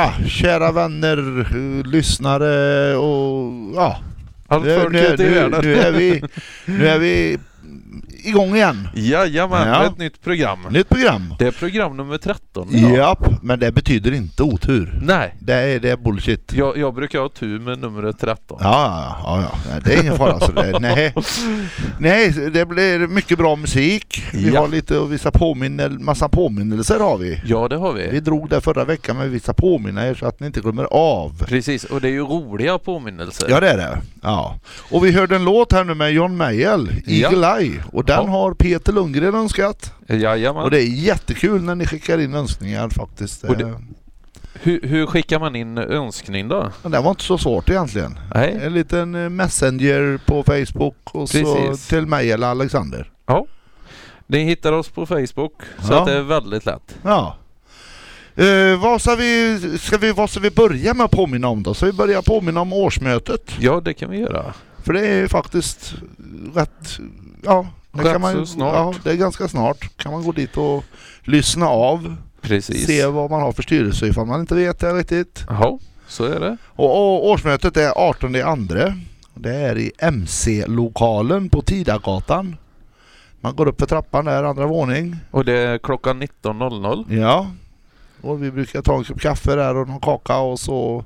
Ja, kära vänner, lyssnare och ja. Allt folket i nu, nu, är vi, nu är vi igång igen. Jajamän, Ja. ett nytt program. Nytt program. Det är program nummer 13 idag. Japp, men det betyder inte otur. Nej, Det är, det är bullshit. jag, jag brukar ha tur med numret 13. Ja, ja, ja, ja. Det är ingen fara. Så det, nej. nej, det blir mycket bra musik. Vi Ja. har lite vissa påminnel, massa påminnelser har vi. Ja, det har vi. Vi drog det förra veckan med vissa påminnelser så att ni inte glömmer av. Precis, och det är ju roliga påminnelser. Ja det är det. Ja. Och vi hörde en låt här nu med John Mayall, Eagle Eye. Och den Ja. har Peter Lundgren önskat. Jajamän. Och det är jättekul när ni skickar in önskningar faktiskt. Hur, hur skickar man in önskning då? Det var inte så svårt egentligen. Nej. En liten eh, messenger på Facebook och så Precis. till mig eller Alexander. Ja. Ni hittar oss på Facebook, så Ja. det är väldigt lätt. Ja. Eh, vad, ska vi, ska vi, vad ska vi börja med att påminna om då? Ska vi börja påminna om årsmötet? Ja, det kan vi göra. För det är faktiskt rätt... Ja, det, kan man, snart. Ja, det är ganska snart. Kan man gå dit och lyssna av. Precis. Se vad man har för styrelse ifall man inte vet det riktigt. Jaha, så är det. Och, och årsmötet är 18 andra. Det är i MC-lokalen på Tidagatan. Man går upp för trappan där, andra våning. Och det är klockan 19.00. Ja. Och vi brukar ta en kopp kaffe där och någon kaka och så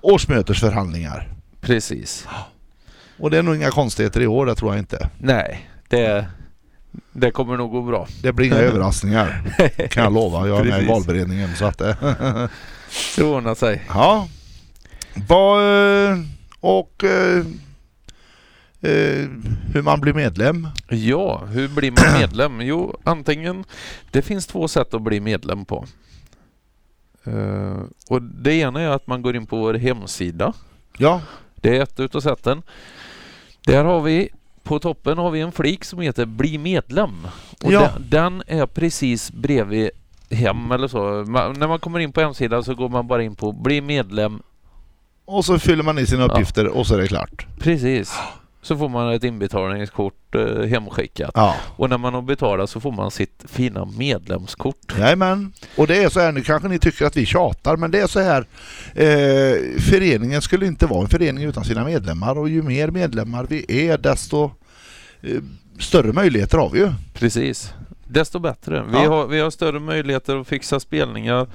årsmötesförhandlingar. Precis. Och det är nog inga konstigheter i år, det tror jag inte. Nej, det, det kommer nog gå bra. Det blir inga överraskningar kan jag lova. Jag är med i valberedningen så att det... Det ordnar sig. Ja. Vad, eh, och eh, eh, hur man blir medlem. Ja, hur blir man medlem? Jo, antingen... Det finns två sätt att bli medlem på. Eh, och Det ena är att man går in på vår hemsida. Ja, Det är ett utav sätten. Där har vi på toppen har vi en flik som heter Bli medlem. Och Ja. den, den är precis bredvid hem eller så. Man, när man kommer in på hemsidan så går man bara in på Bli medlem. och så fyller man i sina uppgifter och så är det klart. Precis. Så får man ett inbetalningskort eh, hemskickat. Ja, Och när man har betalat så får man sitt fina medlemskort. jajamän. Och det är så här, nu kanske ni tycker att vi tjatar, men det är så här. Eh, föreningen skulle inte vara en förening utan sina medlemmar och ju mer medlemmar vi är desto eh, större möjligheter har vi ju. Precis. Desto bättre. Vi, Ja. har, vi har större möjligheter att fixa spelningar,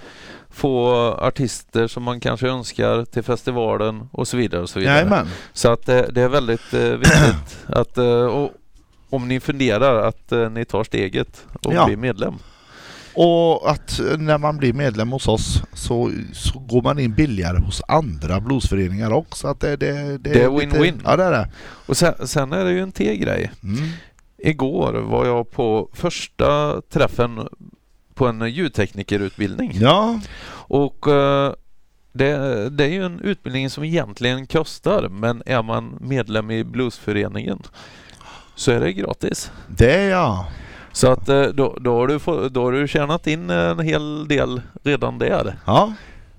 få artister som man kanske önskar till festivalen och så vidare. Och så vidare. Jajamän. Så att eh, det är väldigt eh, viktigt att eh, och, om ni funderar att ni tar steget och Ja. blir medlem. Och att när man blir medlem hos oss så, så går man in billigare hos andra bluesföreningar också. Att det, det, Det är lite- win-win. Ja det är det. Och sen, sen är det ju en till grej. Mm. Igår var jag på första träffen på en ljudteknikerutbildning. Ja, Och eh, det, det är ju en utbildning som egentligen kostar men är man medlem i bluesföreningen så är det gratis. det är jag. Så att eh, då, då, har du få, då har du tjänat in en hel del redan där Ja,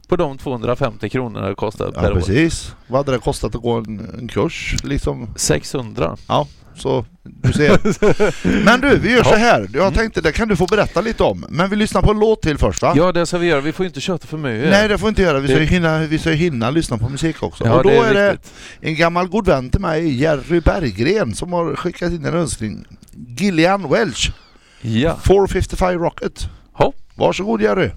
på de 250 kronorna det kostar ja per år. precis. Vad hade det kostat att gå en, en kurs liksom? 600. Ja, så du ser. Men du, vi gör så här. Jag tänkte det kan du få berätta lite om. Men vi lyssnar på en låt till först va? Ja det ska vi göra, vi får inte köta för mycket. Nej det får vi inte göra. Vi ska, Det- ju hinna, vi ska ju hinna lyssna på musik också. ja, och då det är, det viktigt. en gammal god vän till mig, Jerry Berggren, som har skickat in en önskning. Gillian Welch, Ja. 455 Rocket. Ja. Varsågod Jerry.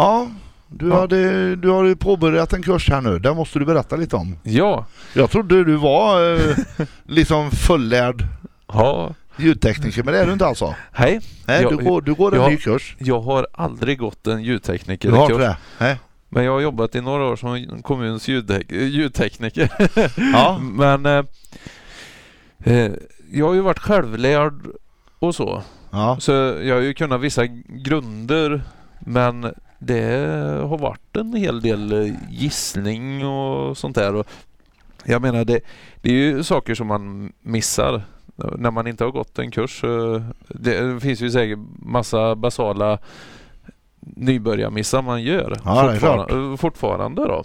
Ja, du, Ja. Hade, du har ju påbörjat en kurs här nu. Den måste du berätta lite om. Ja, Jag trodde du var eh, liksom fullärd ja, ljudtekniker, men det är du inte alltså? hej. Nej, Jag- du, går, du går en jag- ny kurs. Jag har aldrig gått en Du har inte det? Nej. Men jag har jobbat i några år som kommuns ljudtek- ljudtekniker. Ja. Men eh, eh, jag har ju varit självlärd och så. Ja. Så jag har ju kunnat vissa grunder men det har varit en hel del eh, gissning och sånt där. Och jag menar det, det är ju saker som man missar när man inte har gått en kurs. Eh, Det finns ju säkert massa basala nybörjarmissar man gör Ja, det är fortfara- fortfarande. Då.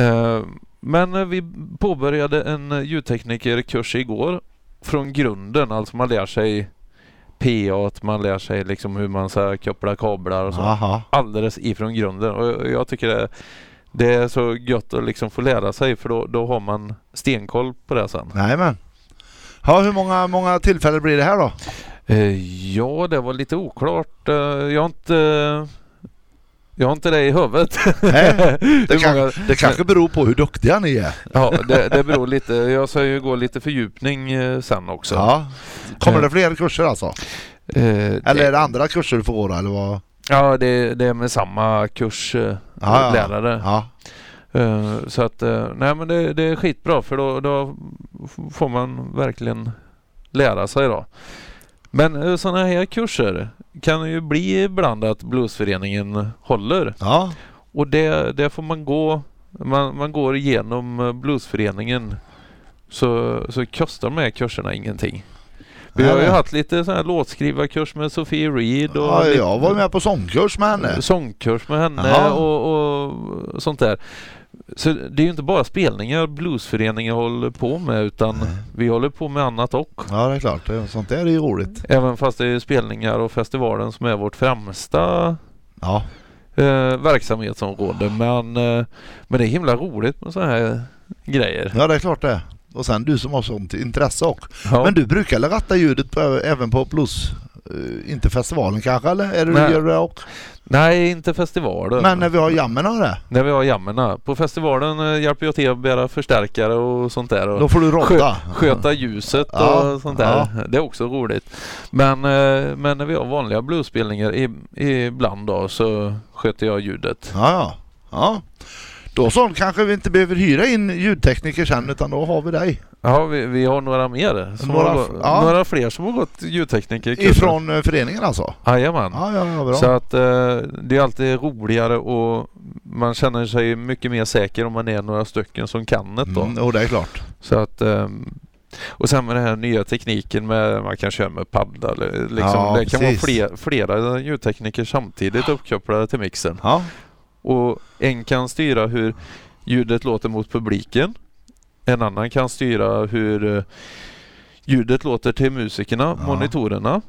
Eh, Men eh, vi påbörjade en eh, ljudteknikerkurs igår från grunden. Alltså man lär sig PA, att man lär sig liksom hur man ska koppla kablar och så. Aha. Alldeles ifrån grunden. Och jag tycker det, det är så gött att liksom få lära sig för då, då har man stenkoll på det sen. Nej men. Ja, hur många, många tillfällen blir det här då? Eh, Ja, det var lite oklart. Eh, Jag har inte jag har inte det i huvudet. Nej, Det, kan, det kanske beror på hur duktiga ni är. Ja, det, det beror lite. Jag ska ju gå lite fördjupning eh, sen också. Ja. Kommer Eh. det fler kurser alltså? Eh, Eller är det andra kurser du får gå eller vad? Ja, det, det är med samma kurslärare. Ja, ja. Ja. Eh, Så att, eh, nej men det, det är skitbra för då, då får man verkligen lära sig då. Men sådana här kurser kan ju bli ibland att bluesföreningen håller. Ja. Och det, det får man gå, man, man går igenom bluesföreningen så, så kostar de här kurserna ingenting. Vi har ju haft lite sån här låtskrivarkurs med Sofie Reed och ja, jag var med på sångkurs med henne. sångkurs med henne och, och sånt där. Så det är ju inte bara spelningar bluesföreningen håller på med utan vi håller på med annat också. Ja, det är klart. Sånt där är ju roligt. Även fast det är spelningar och festivalen som är vårt främsta Ja. eh, verksamhetsområde. Men, eh, men det är himla roligt med sådana här grejer. ja, det är klart det. Och sen du som har sånt intresse också. Ja. Men du brukar ratta ljudet på, även på blues? Eh, inte festivalen kanske eller? Är det du Nej. gör det också? Nej, inte festivalen. Men när vi har jammen av det, När vi har jammerna. På festivalen eh, hjälper jag till att bära förstärkare och sånt där. Och då får du skö, rodda. sköta ljuset Ja, och sånt där. Det är också roligt. Men, eh, men när vi har vanliga bluesspelningar ibland då så sköter jag ljudet. Ja, ja. ja. Då så, kanske vi inte behöver hyra in ljudtekniker sen utan då har vi dig. Ja, vi, vi har några mer. Som Några har, ja. några fler som har gått ljudtekniker. Ifrån eh, föreningen alltså? Jajamän. Ja, ja, ja bra. Så att eh, det är alltid roligare och man känner sig mycket mer säker om man är några stycken som kan det då. Mm, och det är klart. Så att, ehm, och sen med den här nya tekniken med man kan köra med padda. Liksom, Ja, det kan precis. vara fler, flera ljudtekniker samtidigt uppkopplade till mixen. Ja, Och en kan styra hur ljudet låter mot publiken. En annan kan styra hur eh, ljudet låter till musikerna, Ja. monitorerna.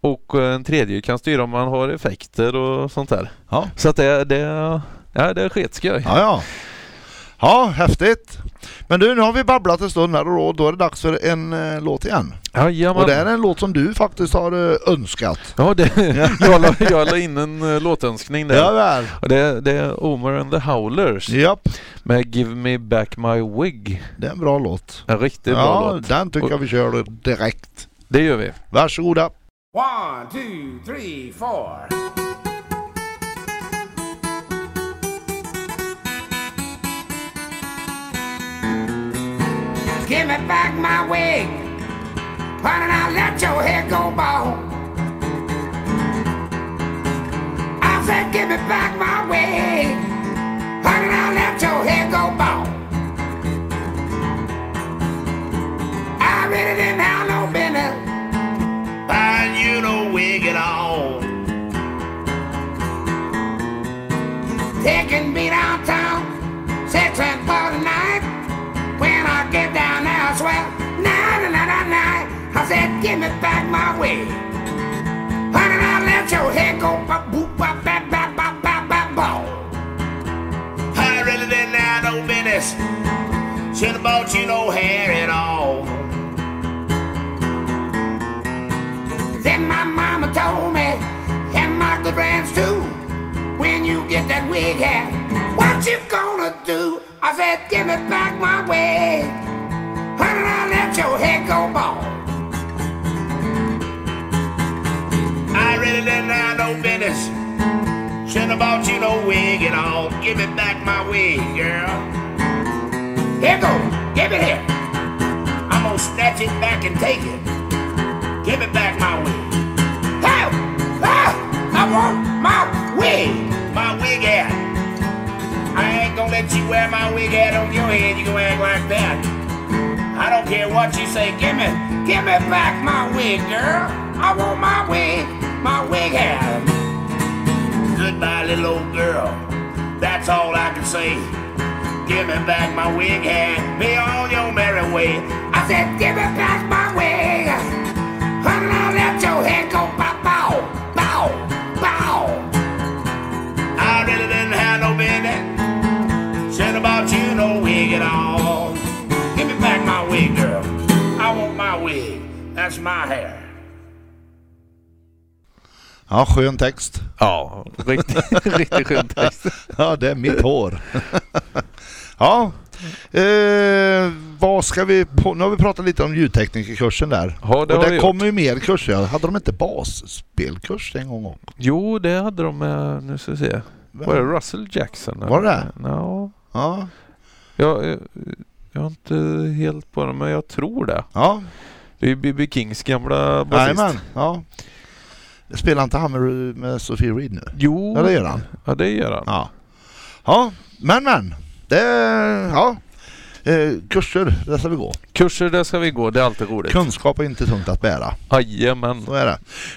Och eh, en tredje kan styra om man har effekter och sånt där. ja, Så att det, det, ja, det är skitskoj. ja. ja. Ja, häftigt. Men du, nu har vi babblat en stund här och då, då är det dags för en eh, låt igen. Jajamän. Och det är en låt som du faktiskt har eh, önskat. Ja, det, jag, la, jag la in en uh, låtönskning där. Ja, väl. Och det, det är Omer and the Howlers Japp, med Give Me Back My Wig. det är en bra låt. En riktigt bra Ja, låt. den tycker Och- jag vi kör direkt. Det gör vi. Varsågoda. One, two, three, four. Give me back my wig. Honey, now let your hair go bald. I said, give me back my wig. Honey, now let your hair go bald. I really didn't have no business buying you no wig at all. Taking me downtown, six and for the night. When I get down I swear, night and night and. I said, give me back my wig. Honey, now let your hair go ba boop ba ba ba ba ba ba ba. I really didn't have no business. Should have bought you no hair at all. Then my mama told me, and my good friends too, when you get that wig hat. What you gonna do? I said, give me back my wig. Honey, now let your head go bald. I really didn't have no business. Shouldn't have bought you no wig at all. Give me back my wig, girl. Here goes. Give it here. I'm gonna snatch it back and take it. Give me back my wig. Hey! Ah! I want my wig! My wig hat! I ain't gonna let you wear my wig hat on your head. You gonna act like that. I don't care what you say. Give me, give me back my wig, girl. I want my wig, my wig hat. Goodbye, little old girl. That's all I can say. Give me back my wig hat. Be on your merry way. I said, give me back my wig. Honey, now let your head go bow, wig, girl. I want my wig. That's my hair. Ja, skön text. Ja, riktigt, riktigt skön text. Ja, det är mitt hår. ja, eh, vad ska vi på? Nu har vi pratat lite om ljudteknikerkursen där. Ja, det och det vi kommer ju mer kurser. Hade de inte basspelkurs en gång? Jo, det hade de med, nu ska vi se. Var det Russell Jackson? Var det? Ja, Ja, jag, är inte helt på det, men jag tror det. ja. Det är B.B. Kings gamla basist. Jajamän. Ja. Spelar inte han med, med Sofie Reed nu? Jo, Ja, det gör han. Ja, det gör han. Ja. Ja, men men. Det, ja. Eh, kurser, där ska vi gå. Kurser, där ska vi gå. Det är alltid roligt. Kunskap är inte tungt att bära. Jajamän. Så är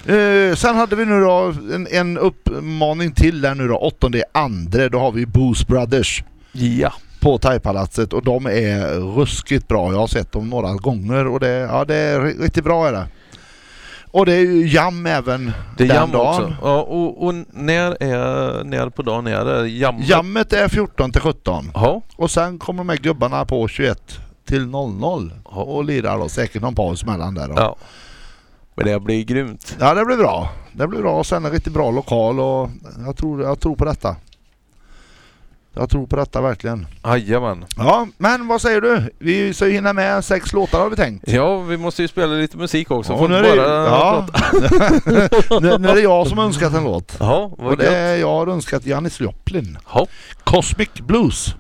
det. Eh, sen hade vi nu då en, en uppmaning till där nu då, åttonde andra. Då har vi Boost Brothers Ja. På Thaipalatset och de är ruskigt bra. Jag har sett dem några gånger och det, ja, det är ri- riktigt bra är det. Och det är ju jam även Det den jam dagen. också. Ja, och, och när är när på dagen är det? Jam? Jammet är 14 till 17 Ja. och sen kommer de här gubbarna på 21 till 00 Ja. och lirar då säkert någon paus mellan där. Då. ja. Men det blir grymt. Ja det blir bra. Det blir bra och sen en riktigt bra lokal och jag tror, jag tror på detta. Jag tror på detta verkligen. Jajamän. Ja, men vad säger du? Vi ska ju hinna med sex låtar har vi tänkt. Ja, vi måste ju spela lite musik också. Ja, nu, är det, ja. nu, nu är det jag som önskat en låt. Ja, Och vad det gött. är jag har önskat Janis Joplin. Ja. Cosmic Blues.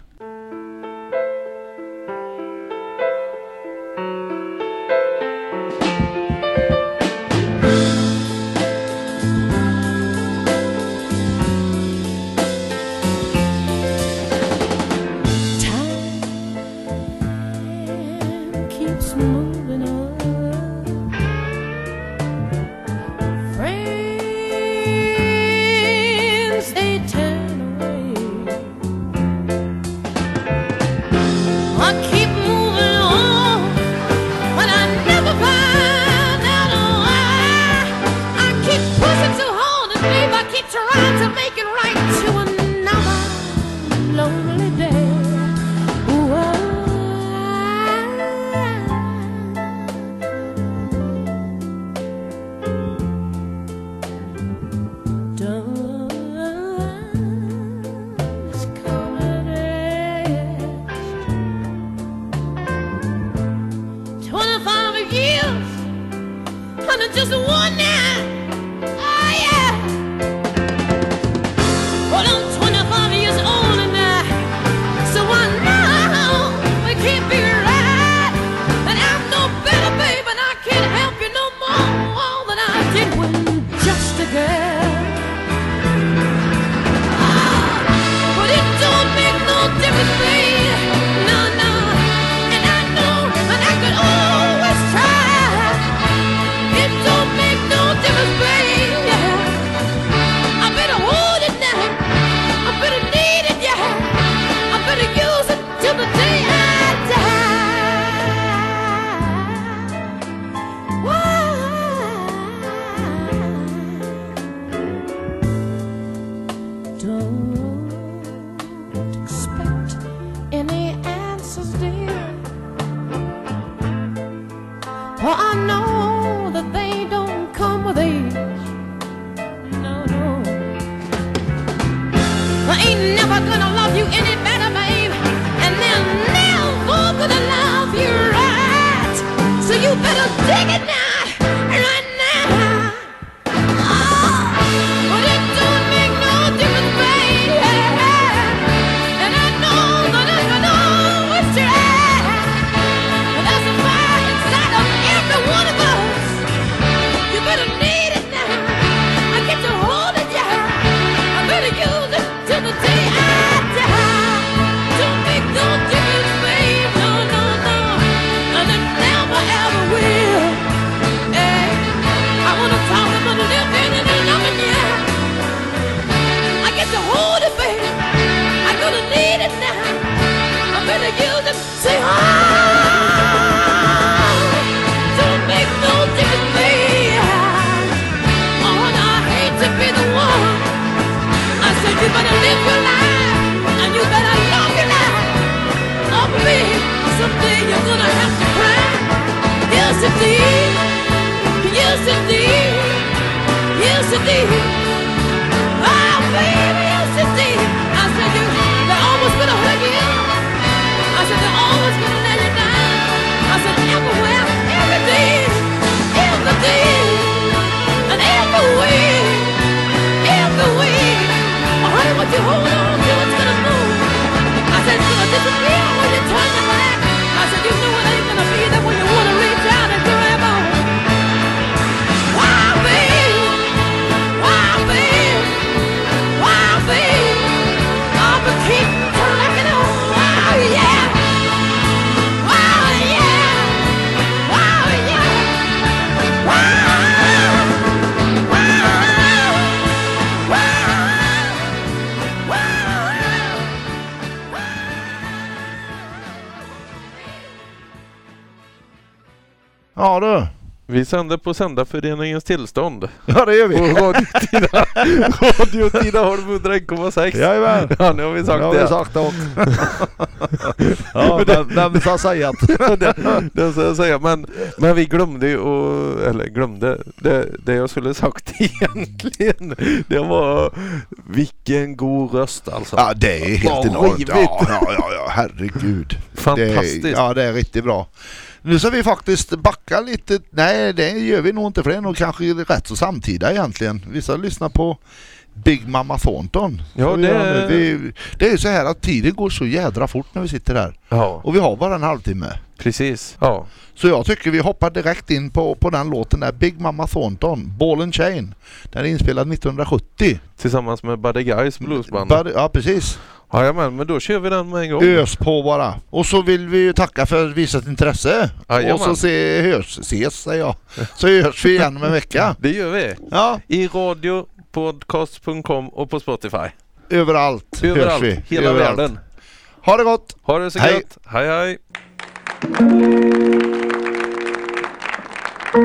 Ja du. Vi sänder på Sändarföreningens tillstånd. Ja det gör vi. På Radio Tida- Radio Tidaholm 101,6. Jajamän. Ja, nu har vi sagt det har det. vi sagt det också. ja, vem, vem ska säga det, det ska jag säga. Men, men vi glömde ju, och, eller glömde, det, det jag skulle sagt egentligen. Det var vilken god röst alltså. Ja det är helt enormt. Ja, ja, ja, ja herregud. Fantastiskt. Det är, ja det är riktigt bra. Nu ska vi faktiskt backa lite. Nej det gör vi nog inte för det är nog kanske rätt så samtida egentligen. Vi ska lyssna på Big Mama Thornton. Ja, det-. Vi, det är ju så här att tiden går så jädra fort när vi sitter där. Ja, Och vi har bara en halvtimme. precis. Ja. Så jag tycker vi hoppar direkt in på, på den låten där. Big Mama Thornton, Ball and Chain. Den är inspelad 1970. Tillsammans med Buddy Guys bluesband. Bud- Ja precis. Jajamän, men då kör vi den med en gång. Ös på bara. Och så vill vi ju tacka för visat intresse. Jajamän. och så se, hörs, ses säger jag. Så hörs vi igen om en vecka. Det gör vi. Ja, I radio, podcast.com och på Spotify. överallt, Överallt, hörs vi. hela överallt. världen. Ha det gott! Ha det så Hej. gött. Hej hej. I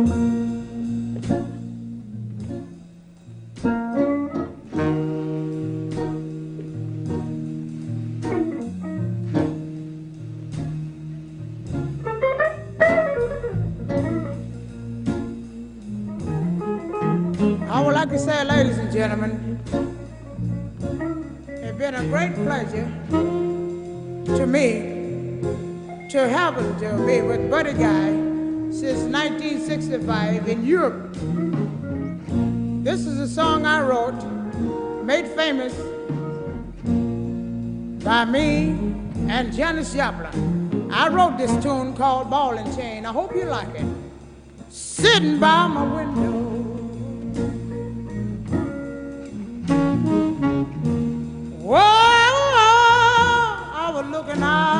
would like to say, ladies and gentlemen, it's been a great pleasure to me to happen to be with Buddy Guy since 1965 in Europe. This is a song I wrote, made famous by me and Janis Joplin. I wrote this tune called Ball and Chain. I hope you like it. Sitting by my window. I